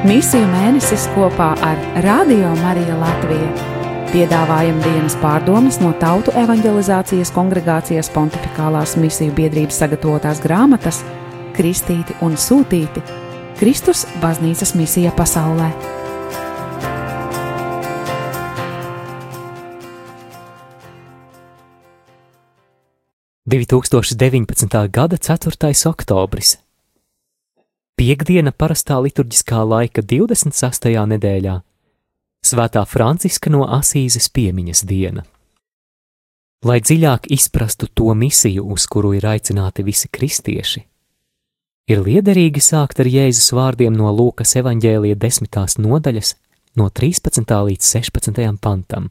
Misiju mēnesis kopā ar Radio Mariju Latviju. Piedāvājam dienas pārdomas no Tautu evanģelizācijas kongregācijas pontificālās misiju biedrības sagatavotās grāmatas Kristīti un Sūtīti - Kristus baznīcas misija pasaulē. 2019. gada 4. oktobris. Piektdiena parastā liturģiskā laika 26. nedēļā - Svētā Franciska no Asīzes piemiņas diena. Lai dziļāk izprastu to misiju, uz kuru ir aicināti visi kristieši, ir liederīgi sākt ar Jēzus vārdiem no Lūkas evaņģēlija desmitās nodaļas, no 13. līdz 16. pantam.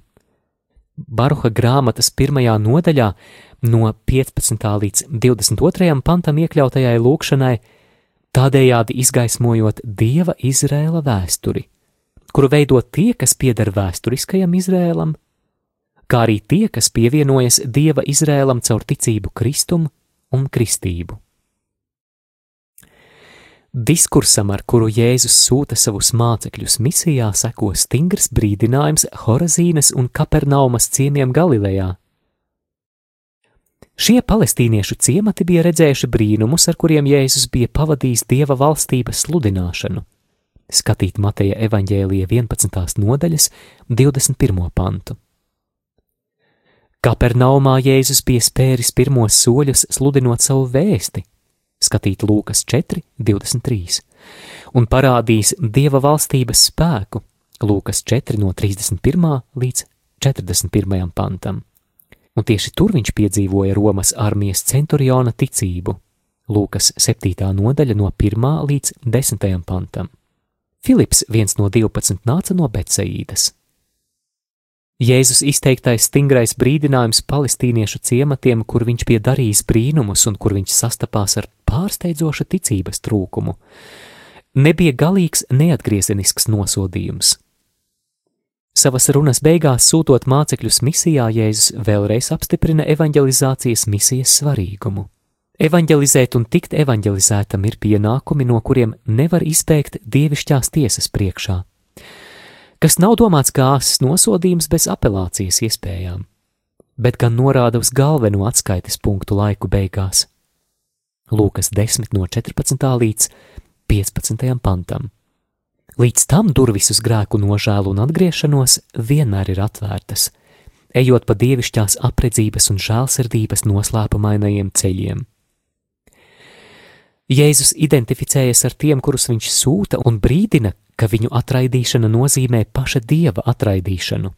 Baruha grāmatas pirmajā nodaļā no 15. līdz 22. pantam iekļautajai lūkšanai, tādējādi izgaismojot Dieva Izrēla vēsturi, kuru veido tie, kas pieder vēsturiskajam Izrēlam, kā arī tie, kas pievienojas Dieva Izrēlam caur ticību Kristum un kristību. Diskursam, ar kuru Jēzus sūta savus mācekļus misijā, seko stingrs brīdinājums Horazīnas un Kapernaumas ciemiemiem Galilejā, Šie palestīniešu ciemati bija redzējuši brīnumus, ar kuriem Jēzus bija pavadījis dieva valstības sludināšanu. Skatīt Mateja evaņģēlija 11. nodaļas 21. pantu. Kapernaumā Jēzus bija spēris pirmos soļus sludinot savu vēsti, skatīt Lūkas 4, 23, un parādījis dieva valstības spēku, Lūkas 4 no 31. līdz 41. pantam un tieši tur viņš piedzīvoja Romas armijas centuriona ticību. Lūkas 7. nodaļa no 1. līdz 10. pantam. Filips, viens no 12, nāca no Betsaīdas. Jēzus izteiktais stingrais brīdinājums palestīniešu ciematiem, kur viņš bija darījis brīnumus un kur viņš sastapās ar pārsteidzošu ticības trūkumu, nebija galīgs neatgriezenisks nosodījums. Savas runas beigās sūtot mācekļus misijā, Jēzus vēlreiz apstiprina evanģelizācijas misijas svarīgumu. Evanģelizēt un tikt evanģelizētam ir pienākumi, no kuriem nevar izbēgt dievišķās tiesas priekšā, kas nav domāts kā āsas nosodījums bez apelācijas iespējām, bet gan norāda uz galveno atskaites punktu laiku beigās. Lūkas 10 no 14. līdz 15. pantam. Līdz tam durvis uz grēku nožēlu un atgriešanos vienmēr ir atvērtas, ejot pa dievišķās apredzības un žēlsirdības noslēpumainajiem ceļiem. Jēzus identificējas ar tiem, kurus viņš sūta, un brīdina, ka viņu atraidīšana nozīmē paša dieva atraidīšanu.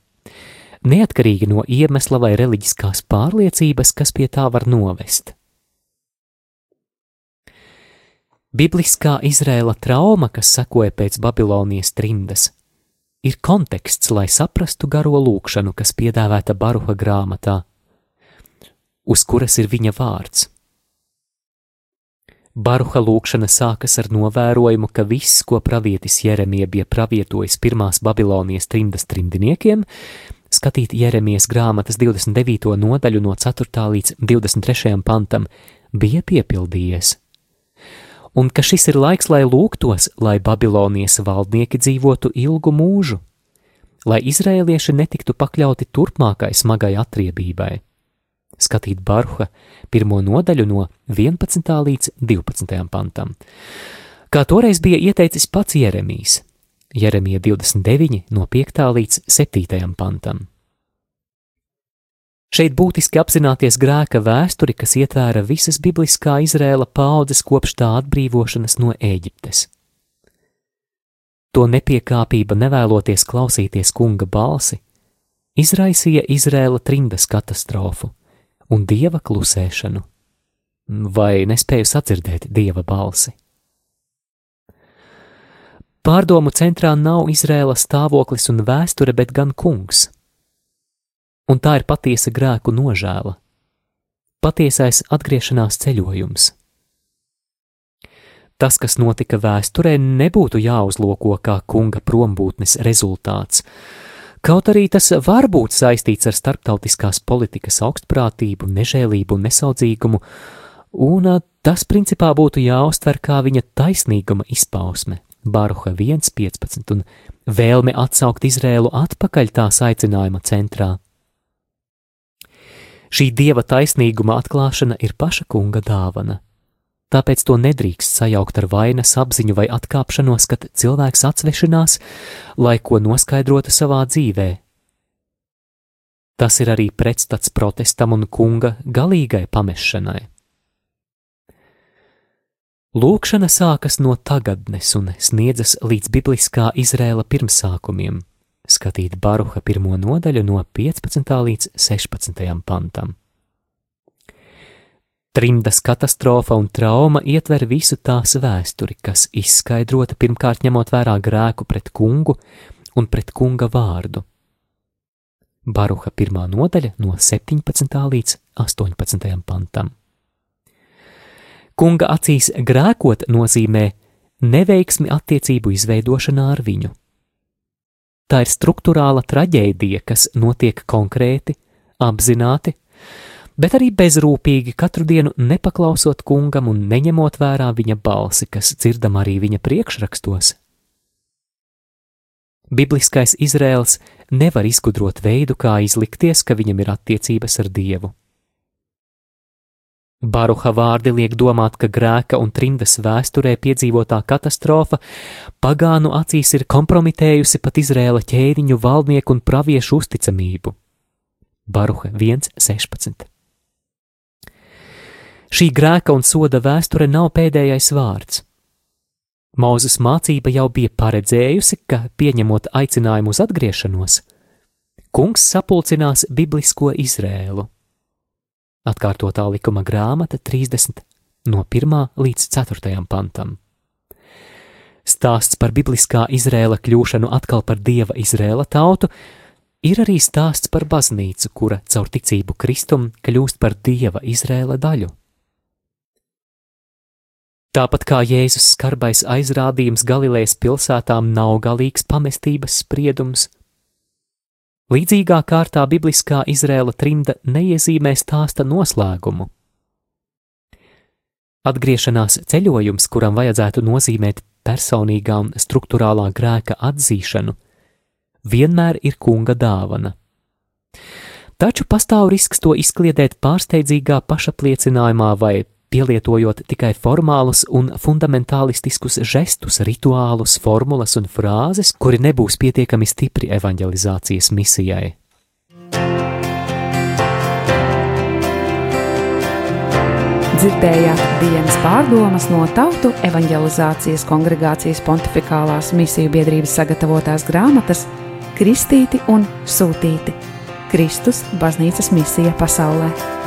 Neatkarīgi no iemesla vai reliģiskās pārliecības, kas pie tā var novest. Bibliskā Izrēla trauma, kas sekoja pēc Babilonijas trimdas, ir konteksts, lai saprastu garo lūkšanu, kas piedāvāta Baruha grāmatā, uz kuras ir viņa vārds. Baruha lūkšana sākas ar novērojumu, ka viss, ko pravietis Jeremija bija pravietojis pirmās Babilonijas trimdas trimdiniekiem, skatīt Jeremijas grāmatas 29. nodaļu no 4. līdz 23. pantam, bija piepildījies un ka šis ir laiks, lai lūgtos, lai Babilonijas valdnieki dzīvotu ilgu mūžu, lai izrēlieši netiktu pakļauti turpmākai smagai atriebībai. Skatīt Baruha pirmo nodaļu no 11. līdz 12. pantam. Kā toreiz bija ieteicis pats Jeremijs, Jeremija 29 no 5. līdz 7. pantam. Šeit būtiski apzināties grēka vēsturi, kas ietvēra visas bibliskā Izrēla paudzes kopš tā atbrīvošanas no Ēģiptes. To nepiekāpība nevēloties klausīties kunga balsi, izraisīja Izrēla trimdas katastrofu un dieva klusēšanu, vai nespēju sadzirdēt dieva balsi. Pārdomu centrā nav Izrēla stāvoklis un vēsture, bet gan kungs – un tā ir patiesa grēku nožēla, patiesais atgriešanās ceļojums. Tas, kas notika vēsturē, nebūtu jāuzlūko kā kunga prombūtnes rezultāts, kaut arī tas var būt saistīts ar starptautiskās politikas augstprātību, nežēlību un nesaudzīgumu, un tas principā būtu jāuztver kā viņa taisnīguma izpausme, Baruha 1.15 un vēlme atsaukt Izrēlu atpakaļ tās aicinājuma centrā. Šī dieva taisnīguma atklāšana ir paša kunga dāvana. Tāpēc to nedrīkst sajaukt ar vainas apziņu vai atkāpšanos, kad cilvēks atsvešinās, lai ko noskaidrotu savā dzīvē. Tas ir arī pretstats protestam un kunga galīgai pamešanai. Lūkšana sākas no tagadnes un sniedzas līdz bibliskā Izrēla pirmsākumiem skatīt Baruha pirmo nodaļu no 15. līdz 16. pantam. Trimdas katastrofa un trauma ietver visu tās vēsturi, kas izskaidrota pirmkārt ņemot vērā grēku pret kungu un pret kunga vārdu. Baruha pirmā nodaļa no 17. līdz 18. pantam. Kunga acīs grēkot nozīmē neveiksmi attiecību izveidošanā ar viņu. Tā ir struktūrāla traģēdija, kas notiek konkrēti, apzināti, bet arī bezrūpīgi katru dienu nepaklausot kungam un neņemot vērā viņa balsi, kas dzirdam arī viņa priekšrakstos. Bibliskais Izraels nevar izgudrot veidu, kā izlikties, ka viņam ir attiecības ar Dievu. Baruha vārdi liek domāt, ka grēka un trimdas vēsturē piedzīvotā katastrofa pagānu acīs ir kompromitējusi pat Izrēla ķēniņu valdnieku un praviešu uzticamību. Baruha 1.16. Šī grēka un soda vēsture nav pēdējais vārds. Mūzes mācība jau bija paredzējusi, ka, pieņemot aicinājumu uz atgriešanos, kungs sapulcinās biblisko Izrēlu atkārtotā likuma grāmata 30 no 1 līdz 4 pantam. Stāsts par bibliskā Izrēla kļūšanu atkal par dieva Izrēla tautu ir arī stāsts par baznīcu, kura caur ticību Kristum kļūst par dieva Izrēla daļu. Tāpat kā Jēzus skarbais aizrādījums Galilejas pilsētām nav galīgs pamestības spriedums, Līdzīgā kārtā bibliskā Izrēla trimda neiezīmē stāsta noslēgumu. Atgriešanās ceļojums, kuram vajadzētu nozīmēt personīgā un struktūrālā grēka atzīšanu, vienmēr ir kunga dāvana. Taču pastāv risks to izkliedēt pārsteidzīgā pašapliecinājumā vai pielietojot tikai formālus un fundamentālistiskus žestus, rituālus, formulas un frāzes, kuri nebūs pietiekami stipri evanģelizācijas misijai. Dzirdējāt dienas pārdomas no Tautu evanģelizācijas kongregācijas pontificālās misiju biedrības sagatavotās grāmatas Kristīti un Sūtīti - Kristus baznīcas misija pasaulē.